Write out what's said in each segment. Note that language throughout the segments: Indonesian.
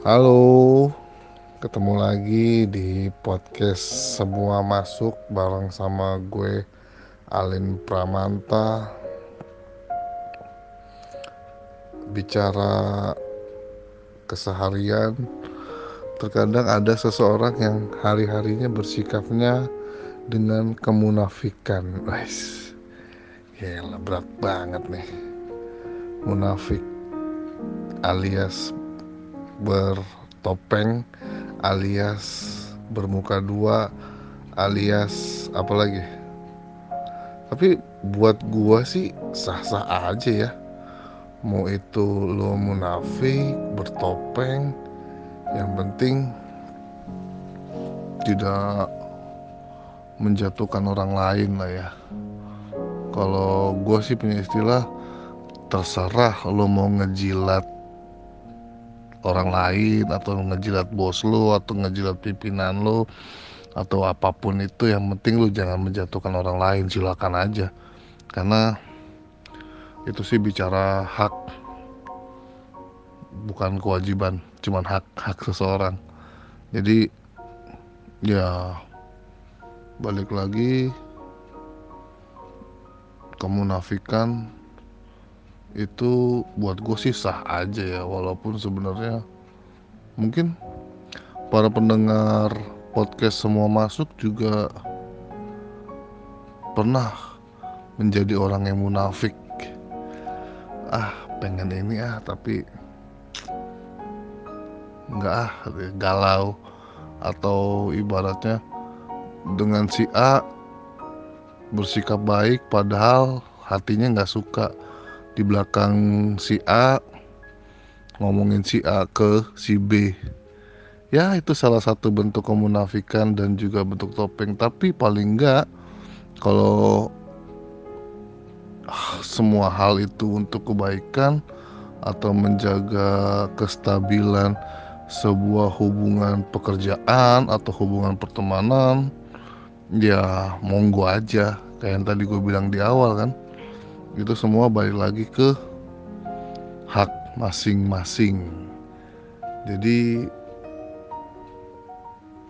Halo, ketemu lagi di podcast Semua Masuk bareng sama gue Alin Pramanta. Bicara keseharian, terkadang ada seseorang yang hari-harinya bersikapnya dengan kemunafikan. Wes, gila berat banget nih. Munafik alias bertopeng alias bermuka dua alias apa lagi? Tapi buat gua sih sah-sah aja ya. Mau itu lo munafik bertopeng yang penting tidak menjatuhkan orang lain lah ya. Kalau gua sih punya istilah terserah lo mau ngejilat orang lain atau ngejilat bos lu atau ngejilat pimpinan lu atau apa pun itu yang penting lu jangan menjatuhkan orang lain silakan aja. Karena itu sih bicara hak bukan kewajiban cuman hak hak seseorang. Jadi ya balik lagi kemunafikan itu buat gue sih sah aja ya walaupun sebenarnya mungkin para pendengar podcast semua masuk juga pernah menjadi orang yang munafik. Ah pengen ini ah tapi nggak ah galau. Atau ibaratnya dengan si A bersikap baik padahal hatinya nggak suka di belakang si A ngomongin si A ke si B. Ya itu salah satu bentuk kemunafikan dan juga bentuk topeng. Tapi paling enggak kalau ah, semua hal itu untuk kebaikan atau menjaga kestabilan sebuah hubungan pekerjaan atau hubungan pertemanan ya monggo aja. Kayak yang tadi gue bilang di awal kan itu semua balik lagi ke hak masing-masing. Jadi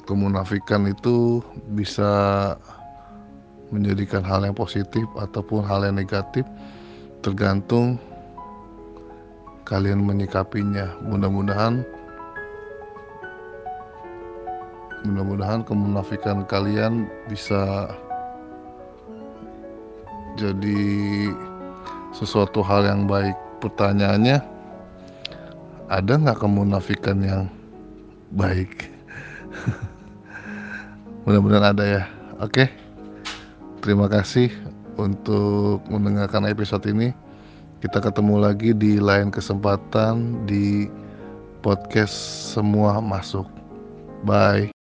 kemunafikan itu bisa menjadikan hal yang positif ataupun hal yang negatif tergantung kalian menyikapinya. Mudah-mudahan mudah-mudahan kemunafikan kalian bisa jadi sesuatu hal yang baik. Pertanyaannya ada nggak kemunafikan yang baik? Mudah-mudahan ada ya. Oke. Terima kasih untuk mendengarkan episode ini. Kita ketemu lagi di lain kesempatan di podcast semua masuk. Bye